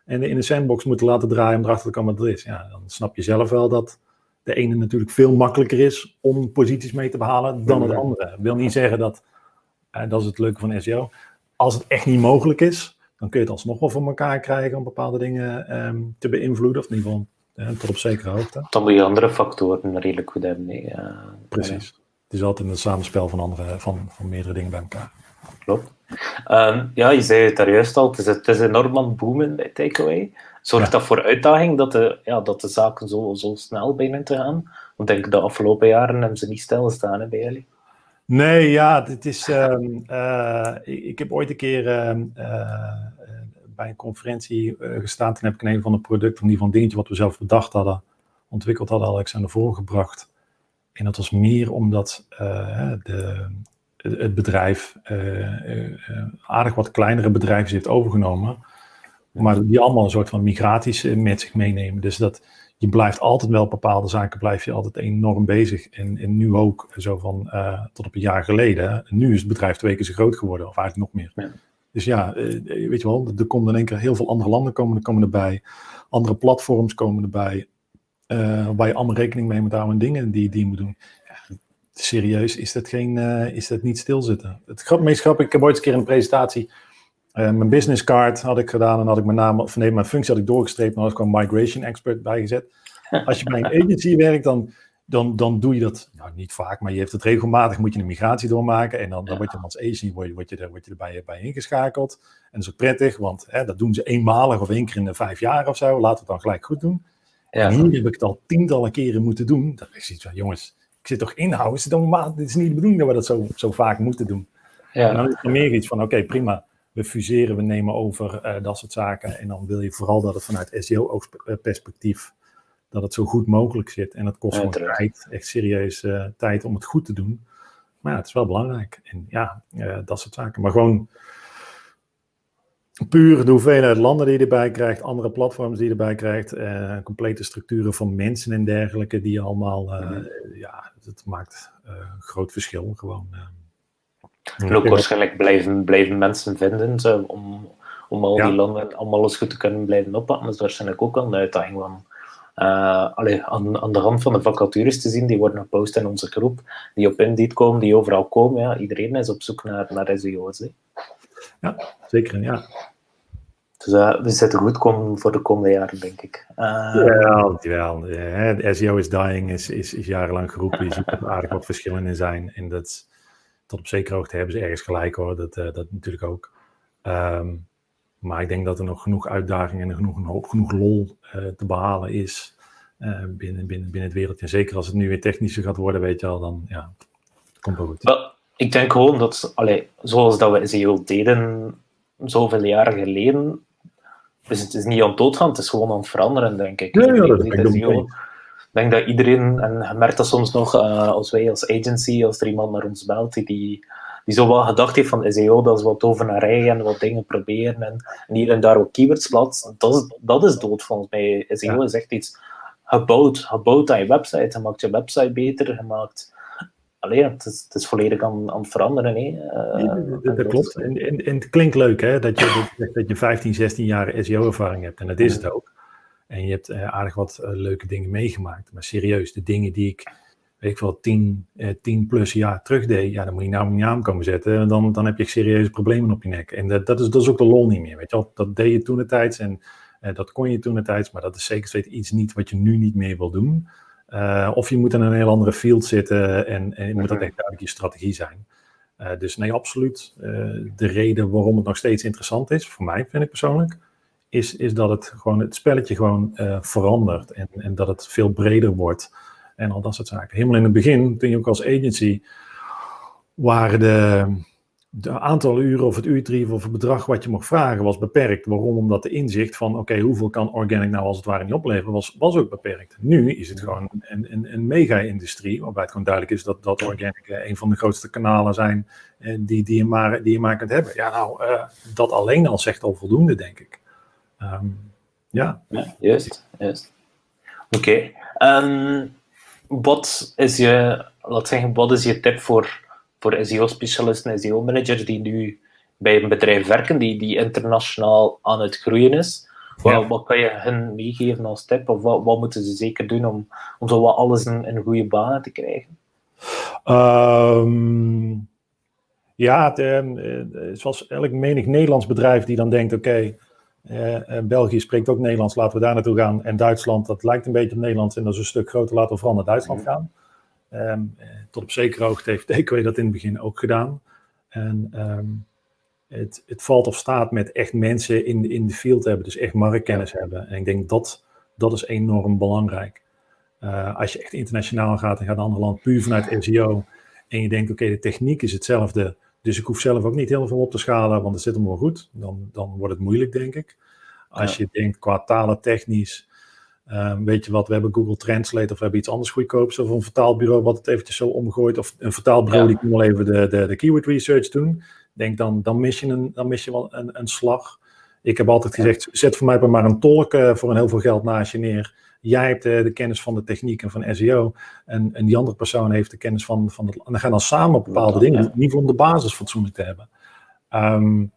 en in de sandbox moeten laten draaien om erachter te komen wat er is. Ja, dan snap je zelf wel dat de ene natuurlijk veel makkelijker is om posities mee te behalen dan het andere. Dat wil niet zeggen dat, eh, dat is het leuke van SEO, als het echt niet mogelijk is, dan kun je het alsnog wel voor elkaar krijgen om bepaalde dingen ehm, te beïnvloeden, of in ieder geval eh, tot op zekere hoogte. Dan moet je andere factoren redelijk goed hebben. nee. Ja, Precies. Het is altijd een samenspel van, andere, van, van meerdere dingen bij elkaar. Klopt. Ehm, ja, je zei het daar juist al, het is, het is enorm aan het boomen bij Takeaway. Zorgt Ja. dat voor uitdaging dat de, ja, dat de zaken zo, zo snel beginnen te gaan? Want ik denk de afgelopen jaren hebben ze niet stilgestaan hè, bij jullie. Nee, ja, dit is. ehm, eh, ik, heb ooit een keer ehm, eh, bij een conferentie eh, gestaan. Toen heb ik een van de producten, in ieder geval een dingetje wat we zelf bedacht hadden, ontwikkeld hadden, had ik ze naar voren gebracht. En dat was meer omdat de, het het bedrijf eh, eh, eh, aardig wat kleinere bedrijven heeft overgenomen. Maar die allemaal een soort van migraties met zich meenemen. Dus dat je blijft altijd wel bepaalde zaken, blijf je altijd enorm bezig. En, en nu ook, zo van tot op een jaar geleden. Nu is het bedrijf twee keer zo groot geworden, of eigenlijk nog meer. Ja. Dus ja, weet je wel, er komen in één keer heel veel andere landen komen, er komen erbij. Andere platforms komen erbij. waar je allemaal rekening mee moet houden en dingen die, die je moet doen. Serieus, is dat, geen, eh, is dat niet stilzitten? Het grap, meest grappig, ik heb ooit eens een keer een presentatie eh, mijn business card had ik gedaan en had ik mijn naam, of nee, mijn functie had ik doorgestreept en had ik gewoon migration expert bijgezet. <laughs> Als je bij een agency werkt, dan, dan, dan doe je dat, nou niet vaak, maar je hebt het regelmatig, moet je een migratie doormaken en dan, dan Ja. word je als agency word je, word je, er, word je erbij bij ingeschakeld. En dat is ook prettig, want hè, dat doen ze eenmalig of één keer in de vijf jaar of zo, laten we het dan gelijk goed doen. Ja. En hier heb ik het al tientallen keren moeten doen. Dat is iets van, jongens, ik zit toch in-house, het is normaal- dit is niet de bedoeling dat we dat zo, zo vaak moeten doen. En Ja. dan is er meer iets van, oké, prima. We fuseren, we nemen over, eh, dat soort zaken. En dan wil je vooral dat het vanuit SEO-perspectief, dat het zo goed mogelijk zit. En het kost gewoon tijd, echt serieus eh, tijd om het goed te doen. Maar ja, het is wel belangrijk. En ja, eh, dat soort zaken. Maar gewoon puur de hoeveelheid landen die je erbij krijgt, andere platforms die je erbij krijgt, eh, complete structuren van mensen en dergelijke, die allemaal, Mhm. ja, het maakt eh, een groot verschil gewoon. En ook waarschijnlijk blijven, blijven mensen vinden zo, om, om al Ja. die landen om alles goed te kunnen blijven oppakken. Dat is waarschijnlijk ook wel een uitdaging. Eh, allee, aan, aan de hand van de vacatures te zien, die worden gepost in onze groep, die op Indeed komen, die overal komen. Ja, iedereen is op zoek naar, naar SEO's. hè. Zeker, ja. Dus eh, we zitten goed komen voor de komende jaren, denk ik. Eh, Jawel, jawel. Eh, de SEO is dying, is, is, is jarenlang geroepen. Je ziet er aardig wat verschillen in zijn. En dat, is- tot op zekere hoogte hebben ze ergens gelijk hoor, dat, dat natuurlijk ook. Ehm, maar ik denk dat er nog genoeg uitdagingen en genoeg, genoeg lol te behalen is binnen, binnen, binnen het wereldje. En zeker als het nu weer technischer gaat worden, weet je al, dan ja, het komt wel goed. Well, ik denk gewoon dat, allee, zoals dat we SEO deden zoveel jaren geleden, dus het is niet aan het doodgaan, het is gewoon aan het veranderen, denk ik. Ja, ja, dat ik denk dat iedereen, en je merkt dat soms nog uh, als wij als agency, als er iemand naar ons belt die, die, die zo wel gedacht heeft van SEO, dat is wat tovenarij en wat dingen proberen en, en hier en daar wat keywords plaatsen, dat is, dat is dood volgens mij. SEO is echt iets gebouwd, gebouwd aan je website, je maakt je website beter, je maakt Alleen, het is, het is volledig aan, aan het veranderen. Hè. Uh, dat, klopt. En, en, en, het klinkt leuk hè, dat, je, dat je 15, 16 jaar SEO-ervaring hebt. En dat is het ook. En je hebt uh, aardig wat uh, leuke dingen meegemaakt. Maar serieus, de dingen die ik, weet ik wel, 10, 10 plus jaar terug deed, ja, dan moet je nou niet aan komen zetten. En dan, dan heb je serieuze problemen op je nek. En dat, dat, is, dat is ook de lol niet meer. Weet je wel? Dat deed je toen de tijd en dat kon je toen de tijd. Maar dat is zeker iets niet wat je nu niet meer wil doen. Uh, of je moet in een heel andere field zitten en, en moet dat mhm. echt duidelijk je strategie zijn. Uh, dus nee, absoluut. Uh, de reden waarom het nog steeds interessant is, voor mij vind ik persoonlijk, is, is dat het, gewoon, het spelletje gewoon verandert en, en dat het veel breder wordt en al dat soort zaken. Helemaal in het begin, toen je ook als agency, waren de, de aantal uren of het uurtarief of het bedrag wat je mocht vragen was beperkt. Waarom? Omdat de inzicht van oké, hoeveel kan organic nou als het ware niet opleveren, was, was ook beperkt. Nu is het gewoon een, een, een mega-industrie, waarbij het gewoon duidelijk is dat, dat organic eh, een van de grootste kanalen zijn eh, die, die, je maar, die je maar kunt hebben. Ja, nou, uh, dat alleen al zegt al voldoende, denk ik. Um, ja. ja, juist. juist. Oké. Okay. Um, wat is je, laat zeggen, wat is je tip voor voor SEO-specialisten en SEO-managers die nu bij een bedrijf werken, die, die internationaal aan het groeien is. Wat, wat kan je hen meegeven als tip? Of wat, wat moeten ze zeker doen om, om zo wat alles in, in goede banen te krijgen? Um, ja, het, uh, zoals elk menig Nederlands bedrijf die dan denkt, oké, okay, uh, België spreekt ook Nederlands, laten we daar naartoe gaan. En Duitsland, dat lijkt een beetje op Nederlands en dat is een stuk groter, laten we vooral naar Duitsland gaan. Um, tot op zekere hoogte heeft dat in het begin ook gedaan. En um, het, het, valt of staat met echt mensen in, in de field hebben, dus echt marktkennis hebben. En ik denk dat dat is enorm belangrijk. Uh, als je echt internationaal gaat en gaat naar een ander land puur vanuit SEO en je denkt, oké, de techniek is hetzelfde, dus ik hoef zelf ook niet heel veel op te schalen, want het zit hem wel goed, dan, dan wordt het moeilijk, denk ik. Als je denkt qua talen technisch, Um, weet je wat, we hebben Google Translate of we hebben iets anders goedkoops of een vertaalbureau wat het eventjes zo omgooit of een vertaalbureau die kan wel even de, de, de keyword research doen. Denk dan, dan mis je, een, dan mis je wel een, een slag. Ik heb altijd gezegd, zet voor mij maar een tolk uh, voor een heel veel geld naast je neer. Jij hebt uh, de kennis van de techniek en van SEO. En, en die andere persoon heeft de kennis van, van het. En dan gaan dan samen bepaalde dingen. Ja. Niet om de basis fatsoenlijk te hebben. Um,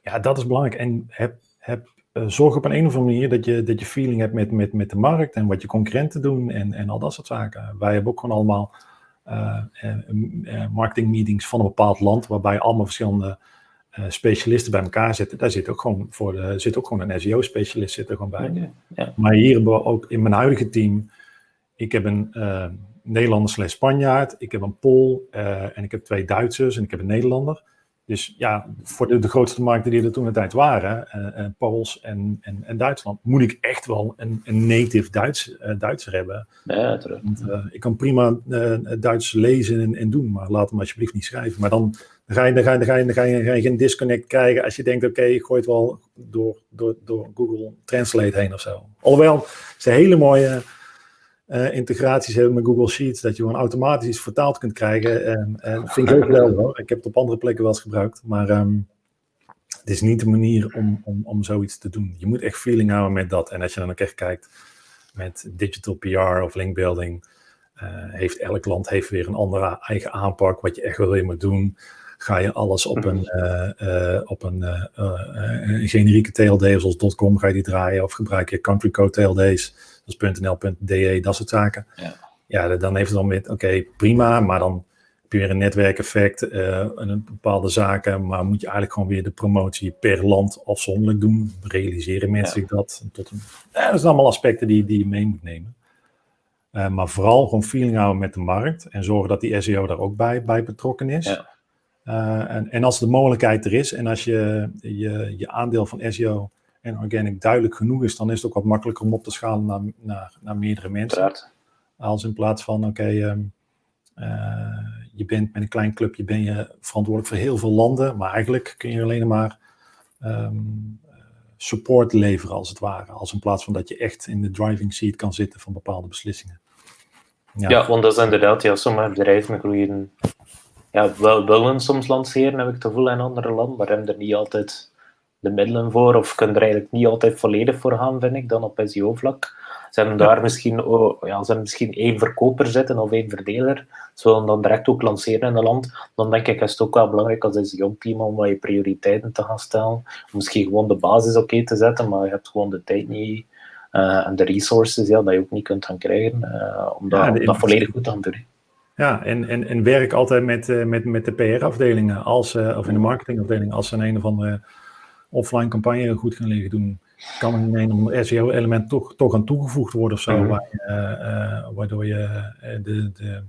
ja, dat is belangrijk. En heb, heb eh, zorg op een, een of andere manier dat je, dat je feeling hebt met, met, met de markt en wat je concurrenten doen en, en al dat soort zaken. Wij hebben ook gewoon allemaal uh, marketing meetings van een bepaald land, waarbij allemaal verschillende specialisten bij elkaar zitten. Daar zit ook gewoon, voor de, zit ook gewoon een SEO-specialist zit er gewoon bij. Okay, ja. Maar hier hebben we ook in mijn huidige team, ik heb een Nederlander slash Spanjaard, ik heb een Pool en ik heb twee Duitsers en ik heb een Nederlander. Dus ja, voor de, de, grootste markten die er toen de tijd waren, uh, Pools en, en, en, Duitsland, moet ik echt wel een, een native Duits, uh, Duitser hebben. Ja, terug. Want, ik kan prima Duits lezen en, en, doen, maar laat hem alsjeblieft niet schrijven. Maar dan, dan, ga, je, dan, ga, je, dan, ga, je, dan ga, je, ga je geen disconnect krijgen als je denkt, oké, okay, ik gooi het wel door, door, door Google Translate heen of zo. Alhoewel, het is een hele mooie uh, integraties hebben met Google Sheets, dat je gewoon automatisch iets vertaald kunt krijgen. En, en vind ik heel geweldig hoor. Ik heb het op andere plekken wel eens gebruikt, maar um, het is niet de manier om, om, om zoiets te doen. Je moet echt feeling houden met dat. En als je dan ook echt kijkt met digital PR of linkbuilding, uh, heeft elk land heeft weer een andere eigen aanpak, wat je echt wel weer moet doen. Ga je alles op een, uh, uh, op een, een generieke TLD zoals .com ga je die draaien of gebruik je country code TLD's dus .nl.de, dat soort zaken. Ja, ja dan heeft het dan met, oké, prima, maar dan heb je weer een netwerkeffect uh, een bepaalde zaken, maar moet je eigenlijk gewoon weer de promotie per land afzonderlijk doen. Realiseren mensen zich dat? Tot een, ja, dat zijn allemaal aspecten die, die je mee moet nemen. Uh, maar vooral gewoon feeling houden met de markt en zorgen dat die SEO daar ook bij, bij betrokken is. Ja. en, en als de mogelijkheid er is en als je je, je aandeel van SEO en organic duidelijk genoeg is, dan is het ook wat makkelijker om op te schalen naar, naar, naar meerdere mensen. Als in plaats van, oké, ehm, je bent met een klein clubje ben je verantwoordelijk voor heel veel landen, maar eigenlijk kun je alleen maar ehm, support leveren als het ware. Als in plaats van dat je echt in de driving seat kan zitten van bepaalde beslissingen. Ja, ja want dat is inderdaad, ja, sommige bedrijven groeien, ja, wel willen soms lanceren, heb ik het gevoel, in andere landen, maar hebben er niet altijd de middelen voor, of kunnen er eigenlijk niet altijd volledig voor gaan, vind ik, dan op SEO-vlak. Ze hebben daar misschien, oh, ja, ze hebben misschien één verkoper zitten of één verdeler. Ze willen dan direct ook lanceren in het land. Dan denk ik is het ook wel belangrijk als jong team om wat je prioriteiten te gaan stellen. Om misschien gewoon de basis oké te zetten, maar je hebt gewoon de tijd niet uh, en de resources ja, dat je ook niet kunt gaan krijgen uh, om, dat, ja, dat volledig goed te gaan doen. Ja, en, en, en werk altijd met, uh, met, met de PR-afdelingen als, of in de marketingafdeling als ze een, een of andere offline campagne goed gaan liggen doen kan er een SEO-element toch, toch aan toegevoegd worden of zo, mhm. waar uh, waardoor je uh, de, de,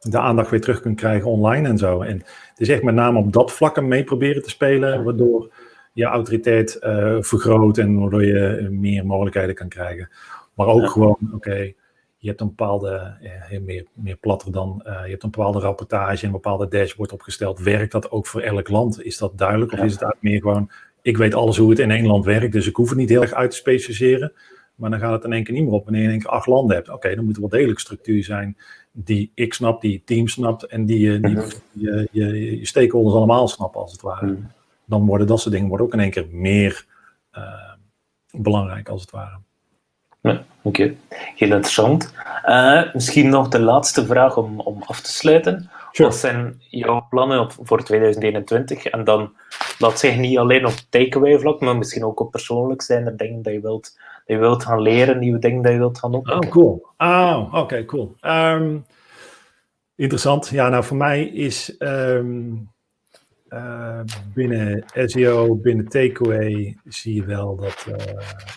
de, aandacht weer terug kunt krijgen online en zo. En het is echt met name op dat vlak mee proberen te spelen, waardoor je autoriteit vergroot en waardoor je meer mogelijkheden kan krijgen. Maar ook gewoon, oké, je hebt een bepaalde, meer, meer platter dan, je hebt een bepaalde rapportage en een bepaalde dashboard opgesteld. Werkt dat ook voor elk land? Is dat duidelijk? Of is het eigenlijk meer gewoon, ik weet alles hoe het in één land werkt, dus ik hoef het niet heel erg uit te specialiseren. Maar dan gaat het in één keer niet meer op wanneer je in één keer acht landen hebt. Oké, dan moet er wel degelijk structuur zijn die ik snap, die het team snapt en die, die, mhm. je, je, je stakeholders allemaal snappen als het ware. Mhm. Dan worden dat soort dingen worden ook in één keer meer uh, belangrijk als het ware. Ja, Oké, heel interessant. Uh, misschien nog de laatste vraag om, om af te sluiten. Wat zijn jouw plannen voor 2021? En dan, laat zeggen, niet alleen op takeaway vlak, maar misschien ook op persoonlijk zijn er dingen dat je wilt, dat je wilt gaan leren, nieuwe dingen dat je wilt gaan oppakken. Oh, cool. Oh, oké, cool. Ehm, interessant. Ja, nou voor mij is um, uh, binnen SEO, binnen takeaway, zie je wel dat, uh,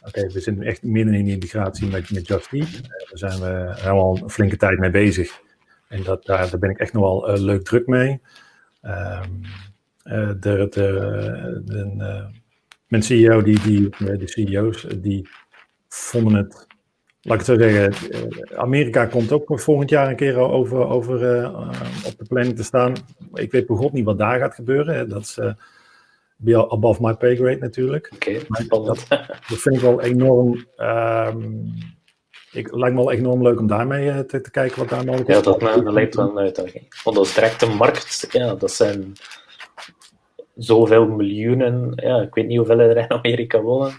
oké, we zijn echt midden in de integratie met, met Just Eat. Uh, daar zijn we helemaal een flinke tijd mee bezig. En dat, daar, daar ben ik echt nog wel uh, leuk druk mee. Um, de, de, de, mijn CEO, die, die, de CEO's, die vonden het, laat ik het zo zeggen, Amerika komt ook volgend jaar een keer over, over op de planning te staan. Ik weet begot niet wat daar gaat gebeuren. Dat is above my pay grade natuurlijk. Oké, okay, dat, <laughs> dat, vind ik wel enorm. Um, ik, lijkt me wel enorm leuk om daarmee uh, te, te, kijken wat daar mogelijk is. Ja, dat, dat lijkt wel een uitdaging. Want als directe markt, ja, dat zijn zoveel miljoenen. Ja, ik weet niet hoeveel er in Amerika wonen,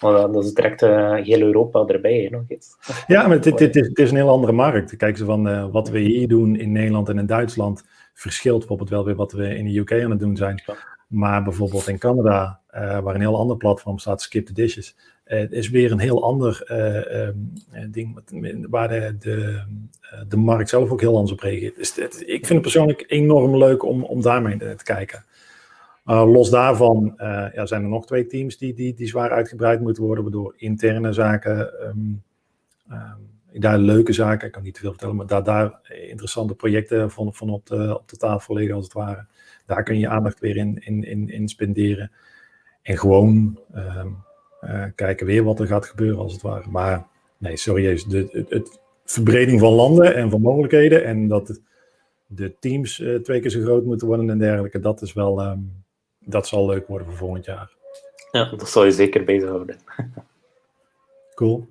maar dat is direct uh, heel Europa erbij. nog iets. Ja, maar dit, dit, is, het is een heel andere markt. Kijk ze van uh, wat we hier doen in Nederland en in Duitsland verschilt bijvoorbeeld wel weer wat we in de UK aan het doen zijn. Maar bijvoorbeeld in Canada, uh, waar een heel ander platform staat, Skip the Dishes, het is weer een heel ander uh, ding waar de, de, de, markt zelf ook heel anders op reageert. Dus ik vind het persoonlijk enorm leuk om, om daarmee te, kijken. Uh, los daarvan ja, zijn er nog twee teams die, die, die zwaar uitgebreid moeten worden, waardoor interne zaken, um, um, daar leuke zaken, ik kan niet te veel vertellen, maar daar, daar interessante projecten van, van op, de, op de tafel liggen als het ware. Daar kun je aandacht weer in, in, in, in spenderen. En gewoon um, uh, kijken weer wat er gaat gebeuren als het ware. Maar nee, serieus, de, verbreding van landen en van mogelijkheden en dat de teams twee keer zo groot moeten worden en dergelijke, dat is wel, dat zal leuk worden voor volgend jaar. Ja, dat zal je zeker bezighouden. cool.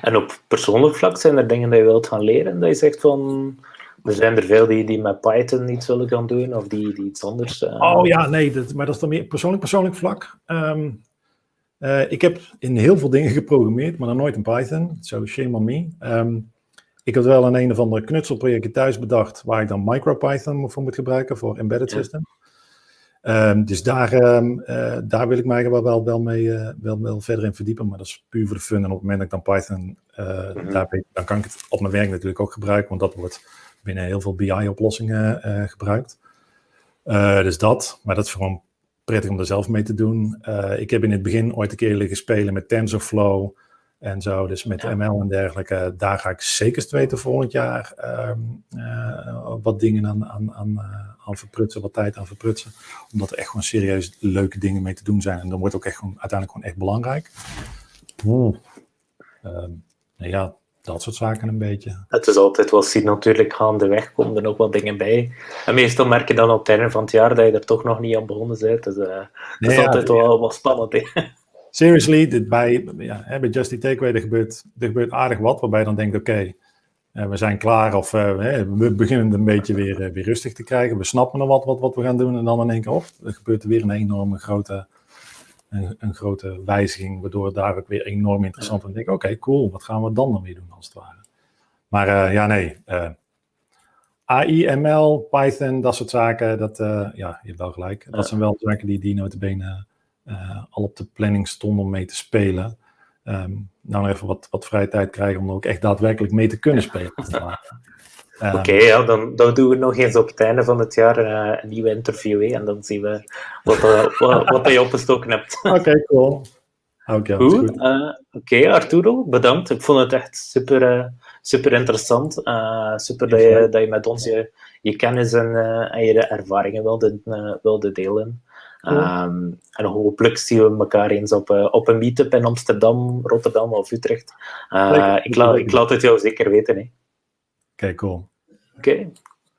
En op persoonlijk vlak zijn er dingen die je wilt gaan leren, dat je zegt van, er zijn er veel die, die met Python iets willen gaan doen, of die, die iets anders... Uh... Oh ja, nee, dat, maar dat is dan meer persoonlijk, persoonlijk vlak. Um, uh, ik heb in heel veel dingen <laughs> geprogrammeerd, maar nog nooit in Python. So shame on me. Um, ik had wel een een of ander knutselprojectje thuis bedacht, waar ik dan MicroPython voor moet gebruiken voor embedded ja. system. Um, dus daar, um, uh, daar wil ik mij wel, wel, wel mee uh, wel, wel verder in verdiepen, maar dat is puur voor de fun. En op het moment dat ik dan Python, uh, mm -hmm. dan kan ik het op mijn werk natuurlijk ook gebruiken, want dat wordt binnen heel veel BI-oplossingen gebruikt. dus dat, maar dat is gewoon prettig om er zelf mee te doen. Ik heb in het begin ooit een keer liggen spelen met TensorFlow en zo, dus met ja. ML en dergelijke. Daar ga ik zeker weten volgend jaar um, uh, wat dingen aan, aan, aan, aan verprutsen, wat tijd aan verprutsen. Omdat er echt gewoon serieus leuke dingen mee te doen zijn. En dan wordt het ook echt gewoon, uiteindelijk gewoon echt belangrijk. Oeh. Ehm, nou ja, dat soort zaken een beetje. Het is altijd wel zien, natuurlijk gaandeweg komen er nog wat dingen bij. En meestal merk je dan op het einde van het jaar dat je er toch nog niet aan begonnen bent. Dus uh, dat is ja, altijd wel, wel spannend. Hè? Seriously, dit bij, ja, bij Just Eat Takeaway er gebeurt, er gebeurt aardig wat, waarbij je dan denkt, oké, eh, we zijn klaar of eh, we beginnen een beetje weer, eh, weer rustig te krijgen. We snappen nog wat, wat, wat we gaan doen en dan in één keer op. Er gebeurt er weer een enorme grote, een, een grote wijziging, waardoor het daar ook weer enorm interessant wordt. En denk oké, cool, wat gaan we dan dan weer doen als het ware? Maar eh, ja, nee, eh, AI, ML, Python, dat soort zaken, dat, eh, ja, je hebt wel gelijk. Dat zijn wel zaken die, die notabene eh al op de planning stonden om mee te spelen. Ehm, nou nog even wat, wat vrije tijd krijgen om er ook echt daadwerkelijk mee te kunnen spelen. <laughs> Ehm, Oké, ja, dan, dan doen we nog eens op het einde van het jaar eh, een nieuwe interview. hè, En dan zien we wat, eh, <laughs> wat, wat je opgestoken hebt. <laughs> Oké, cool. Oké, Goed. eh, Oké, Arturo, bedankt. Ik vond het echt super, super interessant. Super dat je, dat je met ons je, je kennis en, en je ervaringen wilde, wilde delen. Ehm, en hopelijk zien we elkaar eens op, eh, op een meetup in Amsterdam, Rotterdam of Utrecht. Eh, ik, la, ik laat het jou zeker weten. Oké, cool. Oké.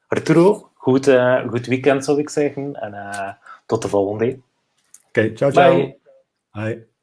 Arturo, goed, eh, goed weekend zou ik zeggen. En tot de volgende. Oké, ciao, ciao. Bye.